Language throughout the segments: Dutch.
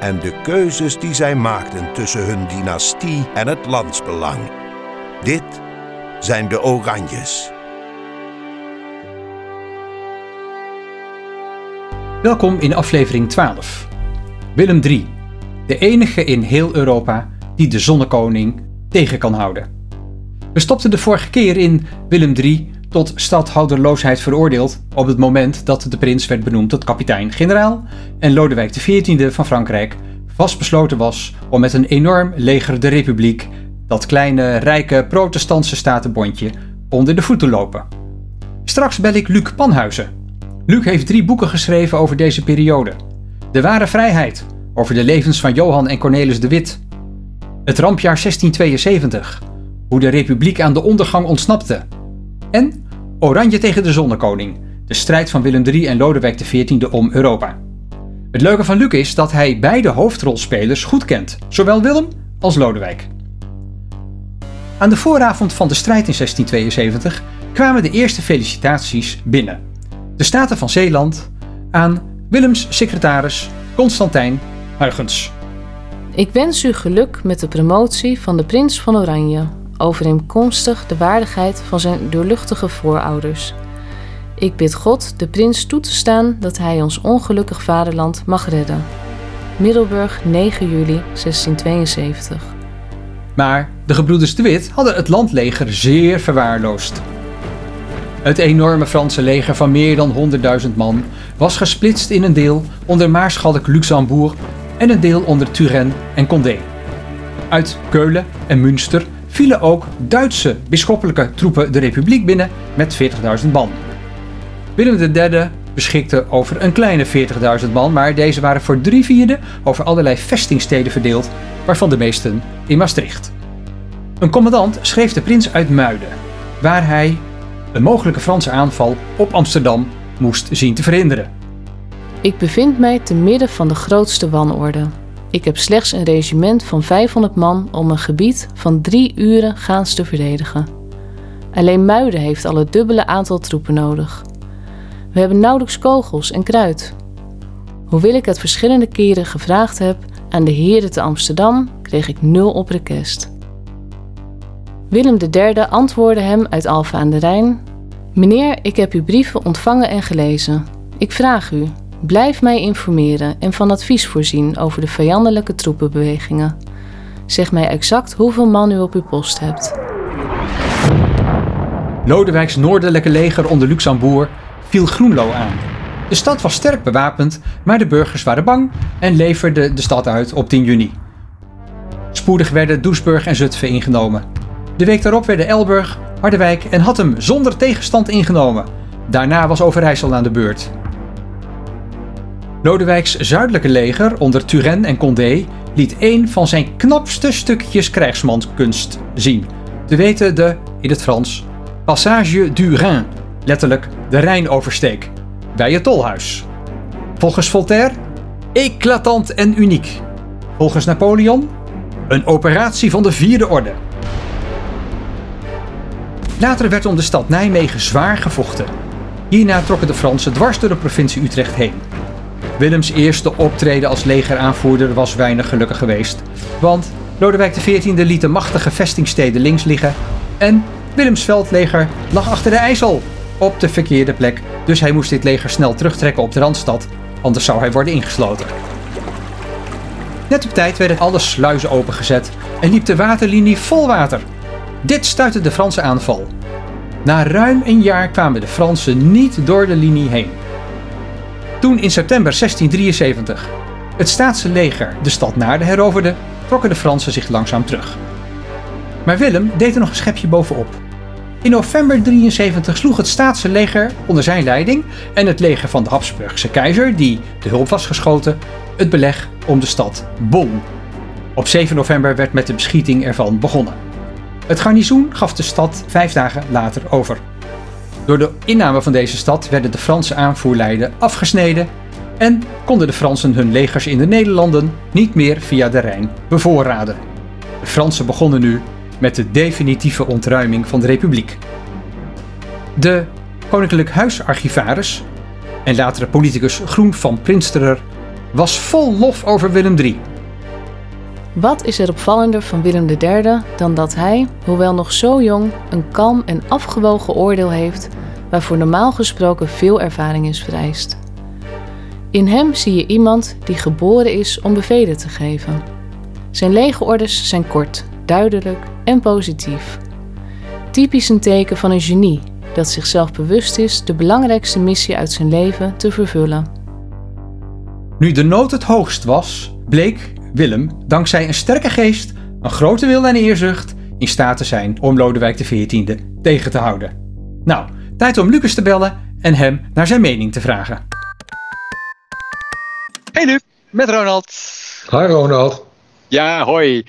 En de keuzes die zij maakten tussen hun dynastie en het landsbelang. Dit zijn de Oranjes. Welkom in aflevering 12. Willem III, de enige in heel Europa die de zonnekoning tegen kan houden. We stopten de vorige keer in Willem III tot stadhouderloosheid veroordeeld op het moment dat de prins werd benoemd tot kapitein-generaal en Lodewijk XIV van Frankrijk vastbesloten was om met een enorm leger de republiek, dat kleine, rijke protestantse statenbondje, onder de voet te lopen. Straks bel ik Luc Panhuizen. Luc heeft drie boeken geschreven over deze periode. De ware vrijheid, over de levens van Johan en Cornelis de Wit. Het rampjaar 1672, hoe de republiek aan de ondergang ontsnapte. En Oranje tegen de zonnekoning, de strijd van Willem III en Lodewijk XIV om Europa. Het leuke van Luc is dat hij beide hoofdrolspelers goed kent, zowel Willem als Lodewijk. Aan de vooravond van de strijd in 1672 kwamen de eerste felicitaties binnen. De Staten van Zeeland aan Willems secretaris Constantijn Huygens. Ik wens u geluk met de promotie van de prins van Oranje, overeenkomstig de waardigheid van zijn doorluchtige voorouders. Ik bid God de prins toe te staan dat hij ons ongelukkig vaderland mag redden. Middelburg, 9 juli 1672. Maar de gebroeders de Wit hadden het landleger zeer verwaarloosd. Het enorme Franse leger van meer dan 100.000 man was gesplitst in een deel onder Maarschalk Luxembourg en een deel onder Turenne en Condé. Uit Keulen en Münster vielen ook Duitse bisschoppelijke troepen de republiek binnen met 40.000 man. Willem III beschikte over een kleine 40.000 man, maar deze waren voor drie vierde over allerlei vestingsteden verdeeld, waarvan de meesten in Maastricht. Een commandant schreef de prins uit Muiden, waar hij een mogelijke Franse aanval op Amsterdam moest zien te verhinderen. Ik bevind mij te midden van de grootste wanorde. Ik heb slechts een regiment van 500 man om een gebied van drie uren gaans te verdedigen. Alleen Muiden heeft al het dubbele aantal troepen nodig. We hebben nauwelijks kogels en kruid. Hoewel ik het verschillende keren gevraagd heb aan de heren te Amsterdam, kreeg ik nul op request. Willem III antwoordde hem uit Alphen aan de Rijn: Meneer, ik heb uw brieven ontvangen en gelezen. Ik vraag u, blijf mij informeren en van advies voorzien over de vijandelijke troepenbewegingen. Zeg mij exact hoeveel man u op uw post hebt. Lodewijks noordelijke leger onder Luxembourg viel Groenlo aan. De stad was sterk bewapend, maar de burgers waren bang en leverden de stad uit op 10 juni. Spoedig werden Doesburg en Zutphen ingenomen. De week daarop werden Elburg, Harderwijk en Hattem zonder tegenstand ingenomen. Daarna was Overijssel aan de beurt. Lodewijks zuidelijke leger onder Turenne en Condé liet een van zijn knapste stukjes krijgsmanskunst zien. Te weten de, in het Frans, Passage du Rhin, letterlijk de Rijnoversteek, bij het tolhuis. Volgens Voltaire, eclatant en uniek. Volgens Napoleon, een operatie van de vierde orde. Later werd om de stad Nijmegen zwaar gevochten. Hierna trokken de Fransen dwars door de provincie Utrecht heen. Willems eerste optreden als legeraanvoerder was weinig gelukkig geweest, want Lodewijk XIV liet de machtige vestingsteden links liggen en Willems veldleger lag achter de IJssel op de verkeerde plek, dus hij moest dit leger snel terugtrekken op de Randstad, anders zou hij worden ingesloten. Net op tijd werden alle sluizen opengezet en liep de waterlinie vol water. Dit stuitte de Franse aanval. Na ruim een jaar kwamen de Fransen niet door de linie heen. Toen in september 1673 het staatse leger de stad Naarden heroverde, trokken de Fransen zich langzaam terug. Maar Willem deed er nog een schepje bovenop. In november 73 sloeg het staatse leger onder zijn leiding en het leger van de Habsburgse keizer, die de hulp was geschoten, het beleg om de stad Bonn. Op 7 november werd met de beschieting ervan begonnen. Het garnizoen gaf de stad vijf dagen later over. Door de inname van deze stad werden de Franse aanvoerlijnen afgesneden en konden de Fransen hun legers in de Nederlanden niet meer via de Rijn bevoorraden. De Fransen begonnen nu met de definitieve ontruiming van de Republiek. De Koninklijk Huisarchivaris en latere politicus Groen van Prinsterer was vol lof over Willem III. Wat is er opvallender van Willem III dan dat hij, hoewel nog zo jong, een kalm en afgewogen oordeel heeft waarvoor normaal gesproken veel ervaring is vereist? In hem zie je iemand die geboren is om bevelen te geven. Zijn legerorders zijn kort, duidelijk en positief. Typisch een teken van een genie dat zichzelf bewust is de belangrijkste missie uit zijn leven te vervullen. Nu de nood het hoogst was, bleek Willem, dankzij een sterke geest, een grote wil en eerzucht, in staat te zijn om Lodewijk XIV tegen te houden. Nou, tijd om Lucas te bellen en hem naar zijn mening te vragen. Hey Luc, met Ronald. Hi Ronald. Ja, hoi.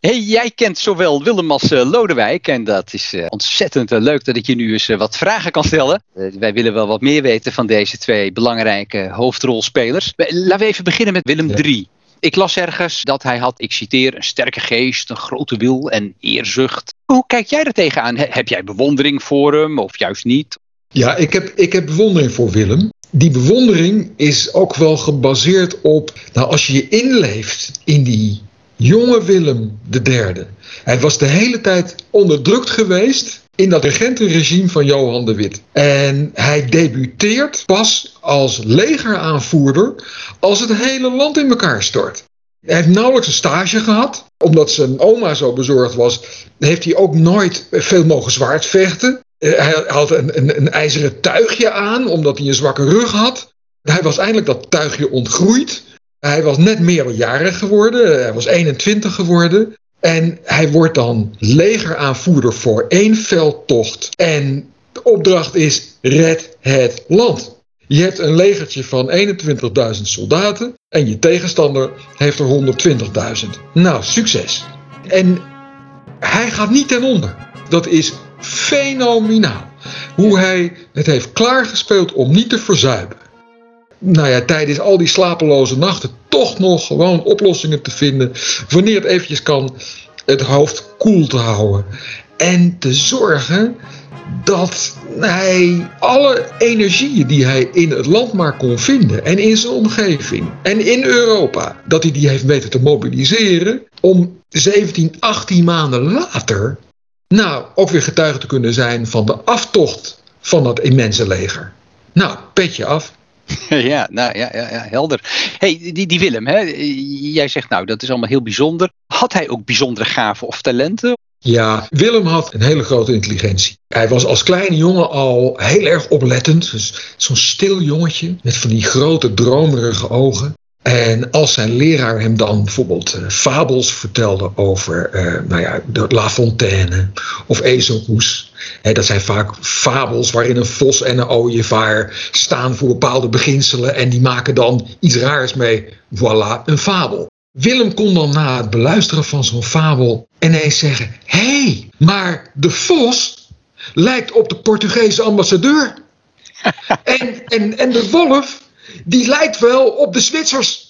Hey, jij kent zowel Willem als uh, Lodewijk en dat is uh, ontzettend uh, leuk dat ik je nu eens wat vragen kan stellen. wij willen wel wat meer weten van deze twee belangrijke hoofdrolspelers. Laten we even beginnen met Willem III. Ik las ergens dat hij had, ik citeer, een sterke geest, een grote wil en eerzucht. Hoe kijk jij er tegenaan? Heb jij bewondering voor hem of juist niet? Ja, ik heb, ik heb bewondering voor Willem. Die bewondering is ook wel gebaseerd op, nou als je je inleeft in die jonge Willem III. Hij was de hele tijd onderdrukt geweest in dat regentenregime van Johan de Wit. En hij debuteert pas als legeraanvoerder als het hele land in elkaar stort. Hij heeft nauwelijks een stage gehad. Omdat zijn oma zo bezorgd was, heeft hij ook nooit veel mogen zwaardvechten. Eh, hij had een, een, een ijzeren tuigje aan, omdat hij een zwakke rug had. Hij was eindelijk dat tuigje ontgroeid. Hij was net meerderjarig geworden. Hij was 21 geworden. En hij wordt dan legeraanvoerder voor één veldtocht. En de opdracht is: red het land. Je hebt een legertje van 21.000 soldaten en je tegenstander heeft er 120.000. Nou, succes. En hij gaat niet ten onder. Dat is fenomenaal. Hoe hij het heeft klaargespeeld om niet te verzuipen. Nou ja, tijdens al die slapeloze nachten toch nog gewoon oplossingen te vinden. Wanneer het eventjes kan, het hoofd koel te houden. En te zorgen dat hij alle energieën die hij in het land maar kon vinden en in zijn omgeving en in Europa, dat hij die heeft weten te mobiliseren om 17, 18 maanden later nou ook weer getuige te kunnen zijn van de aftocht van dat immense leger. Nou, petje af. Ja, nou ja, ja, helder. hey, die, die Willem, hè? jij zegt nou dat is allemaal heel bijzonder. Had hij ook bijzondere gaven of talenten? Ja, Willem had een hele grote intelligentie. Hij was als kleine jongen al heel erg oplettend. Dus zo'n stil jongetje met van die grote dromerige ogen. En als zijn leraar hem dan bijvoorbeeld uh, fabels vertelde over uh, nou ja, de La Fontaine of Ezelhoes. Dat zijn vaak fabels waarin een vos en een ooievaar staan voor bepaalde beginselen en die maken dan iets raars mee. Voilà, een fabel. Willem kon dan na het beluisteren van zo'n fabel ineens zeggen: Hé, hey, maar de vos lijkt op de Portugese ambassadeur. en, en, en de wolf die lijkt wel op de Zwitsers.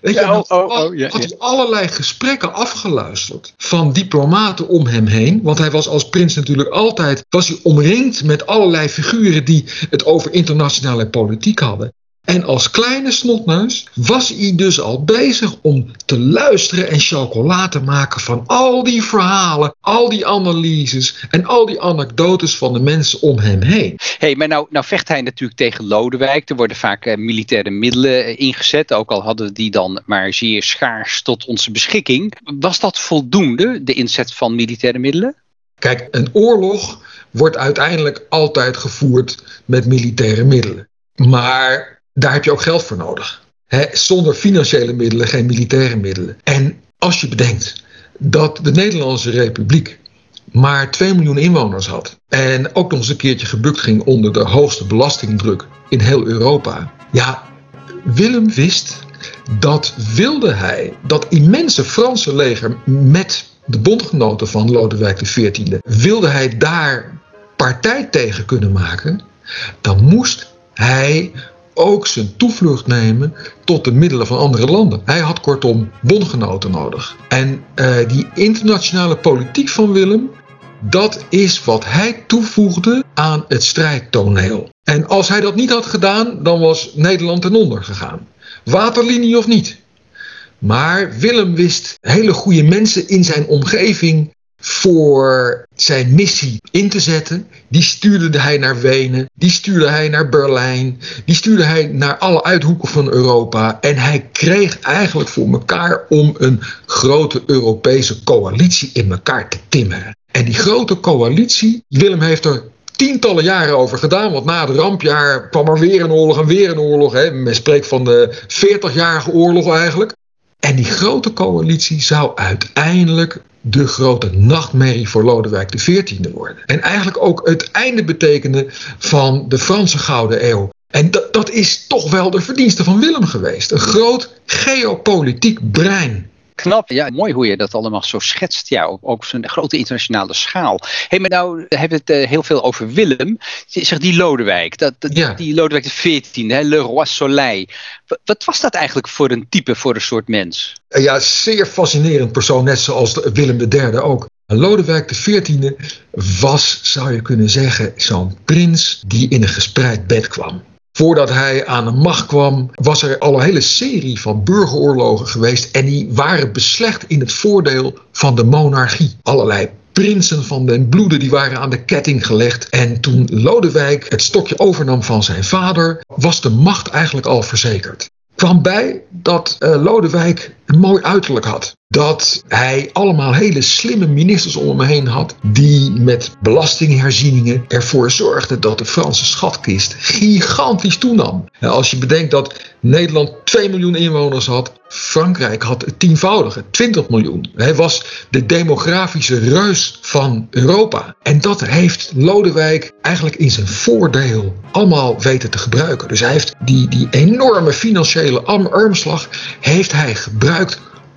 Weet je, oh, oh, oh, ja, had allerlei gesprekken afgeluisterd van diplomaten om hem heen. Want hij was als prins natuurlijk altijd was hij omringd met allerlei figuren die het over internationale politiek hadden. En als kleine snotneus was hij dus al bezig om te luisteren en chocola te maken van al die verhalen, al die analyses en al die anekdotes van de mensen om hem heen. hey, maar nou, nou vecht hij natuurlijk tegen Lodewijk. Er worden vaak uh, militaire middelen uh, ingezet, ook al hadden die dan maar zeer schaars tot onze beschikking. Was dat voldoende, de inzet van militaire middelen? Kijk, een oorlog wordt uiteindelijk altijd gevoerd met militaire middelen. Maar daar heb je ook geld voor nodig. zonder financiële middelen geen militaire middelen. En als je bedenkt dat de Nederlandse Republiek maar 2 miljoen inwoners had. En ook nog eens een keertje gebukt ging onder de hoogste belastingdruk in heel Europa. Ja, Willem wist dat wilde hij dat immense Franse leger met de bondgenoten van Lodewijk XIV, wilde hij daar partij tegen kunnen maken, dan moest hij ook zijn toevlucht nemen tot de middelen van andere landen. Hij had kortom bondgenoten nodig. En uh, die internationale politiek van Willem, dat is wat hij toevoegde aan het strijdtoneel. En als hij dat niet had gedaan, dan was Nederland ten onder gegaan. Waterlinie of niet. Maar Willem wist hele goede mensen in zijn omgeving voor zijn missie in te zetten. Die stuurde hij naar Wenen, die stuurde hij naar Berlijn, die stuurde hij naar alle uithoeken van Europa. En hij kreeg eigenlijk voor elkaar om een grote Europese coalitie in elkaar te timmeren. En die grote coalitie, Willem heeft er tientallen jaren over gedaan. Want na het rampjaar kwam er weer een oorlog en weer een oorlog. Hè. Men spreekt van de 40-jarige oorlog eigenlijk. En die grote coalitie zou uiteindelijk de grote nachtmerrie voor Lodewijk XIV worden. En eigenlijk ook het einde betekende van de Franse Gouden Eeuw. En dat, dat is toch wel de verdienste van Willem geweest. Een groot geopolitiek brein. Knap, ja, mooi hoe je dat allemaal zo schetst. Ja, ook op zo'n grote internationale schaal. Hé, hey, maar nou hebben we het uh, heel veel over Willem. Zeg die Lodewijk, dat, dat ja. die Lodewijk XIV, hè, Le Roi Soleil. Wat was dat eigenlijk voor een type, voor een soort mens? Ja, zeer fascinerend persoon, net zoals Willem III ook. Lodewijk XIV was, zou je kunnen zeggen, zo'n prins die in een gespreid bed kwam. Voordat hij aan de macht kwam, was er al een hele serie van burgeroorlogen geweest. En die waren beslecht in het voordeel van de monarchie. Allerlei prinsen van den bloede die waren aan de ketting gelegd. En toen Lodewijk het stokje overnam van zijn vader, was de macht eigenlijk al verzekerd kwam bij dat uh, Lodewijk een mooi uiterlijk had. Dat hij allemaal hele slimme ministers om hem heen had. Die met belastingherzieningen ervoor zorgden dat de Franse schatkist gigantisch toenam. als je bedenkt dat Nederland 2 miljoen inwoners had. Frankrijk had het tienvoudige, 20 miljoen. Hij was de demografische reus van Europa. En dat heeft Lodewijk eigenlijk in zijn voordeel allemaal weten te gebruiken. Dus hij heeft die, die enorme financiële armslag heeft hij gebruikt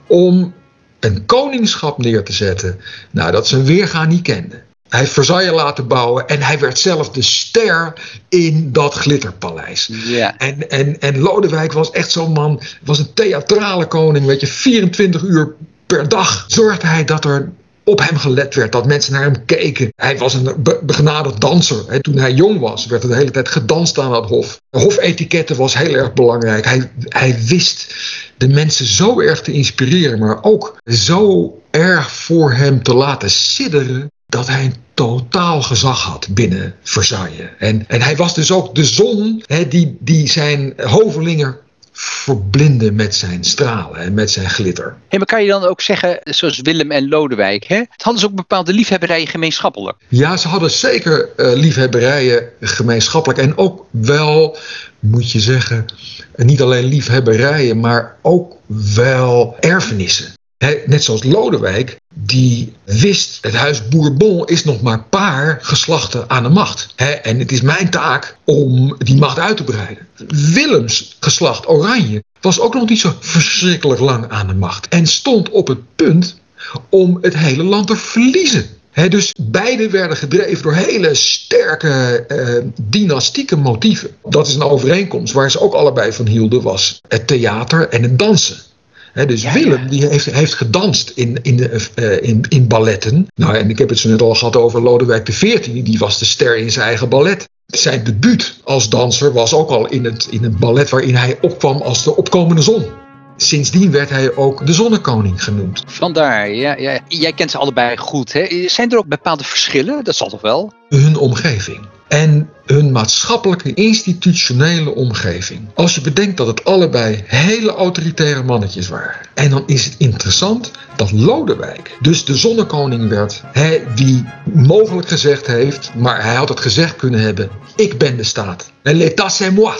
om een koningschap neer te zetten. Nou, dat zijn weerga niet kende. Hij heeft Versailles laten bouwen en hij werd zelf de ster in dat glitterpaleis. Ja. En, en, en Lodewijk was echt zo'n man, was een theatrale koning, weet je, 24 uur per dag zorgde hij dat er op hem gelet werd, dat mensen naar hem keken. Hij was een be begenadigd danser. Toen hij jong was, werd er de hele tijd gedanst aan het hof. Hofetiketten was heel erg belangrijk. Hij, hij wist de mensen zo erg te inspireren, maar ook zo erg voor hem te laten sidderen dat hij een totaal gezag had binnen Versailles. En, en hij was dus ook de zon hè, die, die zijn hovelingen verblinden met zijn stralen en met zijn glitter. Hey, maar kan je dan ook zeggen, zoals Willem en Lodewijk, hè, hadden ze ook bepaalde liefhebberijen gemeenschappelijk? Ja, ze hadden zeker uh, liefhebberijen gemeenschappelijk. En ook wel, moet je zeggen, niet alleen liefhebberijen, maar ook wel erfenissen net zoals Lodewijk, die wist, het huis Bourbon is nog maar paar geslachten aan de macht. en het is mijn taak om die macht uit te breiden. Willems geslacht Oranje was ook nog niet zo verschrikkelijk lang aan de macht. En stond op het punt om het hele land te verliezen. dus beide werden gedreven door hele sterke uh, dynastieke motieven. Dat is een overeenkomst waar ze ook allebei van hielden, was het theater en het dansen dus Willem die heeft, heeft gedanst in, in, de, uh, in, in balletten. Nou, en ik heb het zo net al gehad over Lodewijk XIV. Die was de ster in zijn eigen ballet. Zijn debuut als danser was ook al in het, in het ballet waarin hij opkwam als de opkomende zon. Sindsdien werd hij ook de zonnekoning genoemd. Vandaar, ja, ja. Jij kent ze allebei goed. Hè? Zijn er ook bepaalde verschillen? Dat zal toch wel? Hun omgeving. En hun maatschappelijke institutionele omgeving. Als je bedenkt dat het allebei hele autoritaire mannetjes waren. En dan is het interessant dat Lodewijk dus de zonnekoning werd. Hij wie mogelijk gezegd heeft, maar hij had het gezegd kunnen hebben. Ik ben de staat. En l'état c'est moi.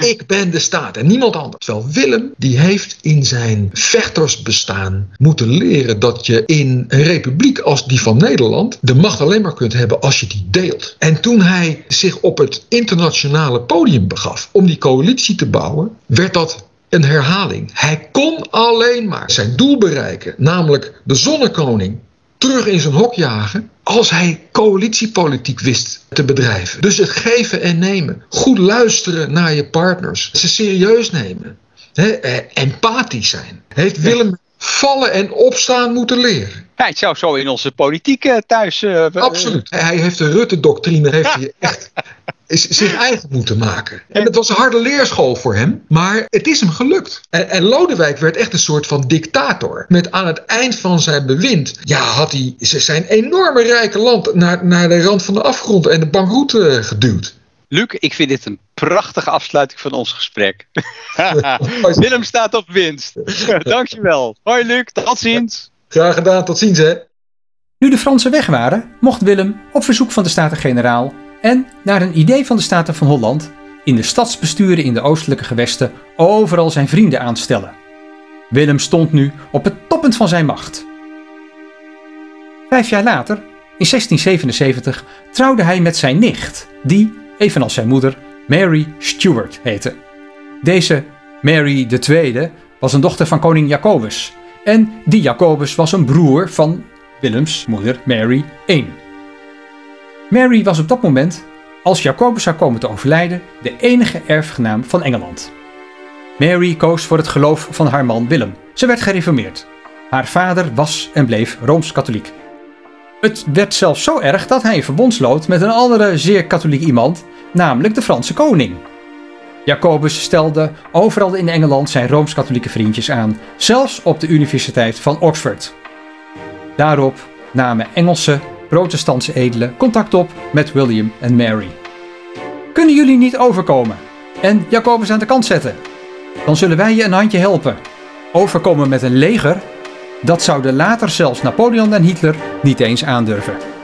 Ik ben de staat en niemand anders. Terwijl Willem, die heeft in zijn vechtersbestaan moeten leren dat je in een republiek als die van Nederland de macht alleen maar kunt hebben als je die deelt. En toen hij zich op het internationale podium begaf om die coalitie te bouwen, werd dat een herhaling. Hij kon alleen maar zijn doel bereiken, namelijk de zonnekoning terug in zijn hok jagen als hij coalitiepolitiek wist te bedrijven. Dus het geven en nemen, goed luisteren naar je partners, ze serieus nemen, hè, eh, empathisch zijn, heeft Willem vallen en opstaan moeten leren. Hij zou zo in onze politiek eh, thuis. eh, Absoluut. Hij heeft de Rutte-doctrine heeft hij echt is zich eigen moeten maken. En het was een harde leerschool voor hem, maar het is hem gelukt. En, en Lodewijk werd echt een soort van dictator. Met aan het eind van zijn bewind, ja, had hij zijn enorme rijke land naar, naar de rand van de afgrond en de bankroet eh, geduwd. Luc, ik vind dit een prachtige afsluiting van ons gesprek. Willem staat op winst. Dankjewel. Hoi Luc, tot ziens. Graag gedaan, tot ziens hè. Nu de Fransen weg waren, mocht Willem op verzoek van de Staten-Generaal en naar een idee van de Staten van Holland in de stadsbesturen in de oostelijke gewesten overal zijn vrienden aanstellen. Willem stond nu op het toppunt van zijn macht. Vijf jaar later, in 1677, trouwde hij met zijn nicht, die, evenals zijn moeder, Mary Stuart heette. Deze Mary II was een dochter van koning Jacobus en die Jacobus was een broer van Willems moeder Mary I. Mary was op dat moment, als Jacobus zou komen te overlijden, de enige erfgenaam van Engeland. Mary koos voor het geloof van haar man Willem. Ze werd gereformeerd. Haar vader was en bleef rooms-katholiek. Het werd zelfs zo erg dat hij een verbond sloot met een andere zeer katholiek iemand, namelijk de Franse koning. Jacobus stelde overal in Engeland zijn rooms-katholieke vriendjes aan, zelfs op de Universiteit van Oxford. Daarop namen Engelse protestantse edelen contact op met William en Mary. Kunnen jullie niet overkomen en Jacobus aan de kant zetten? Dan zullen wij je een handje helpen. Overkomen met een leger? Dat zouden later zelfs Napoleon en Hitler niet eens aandurven.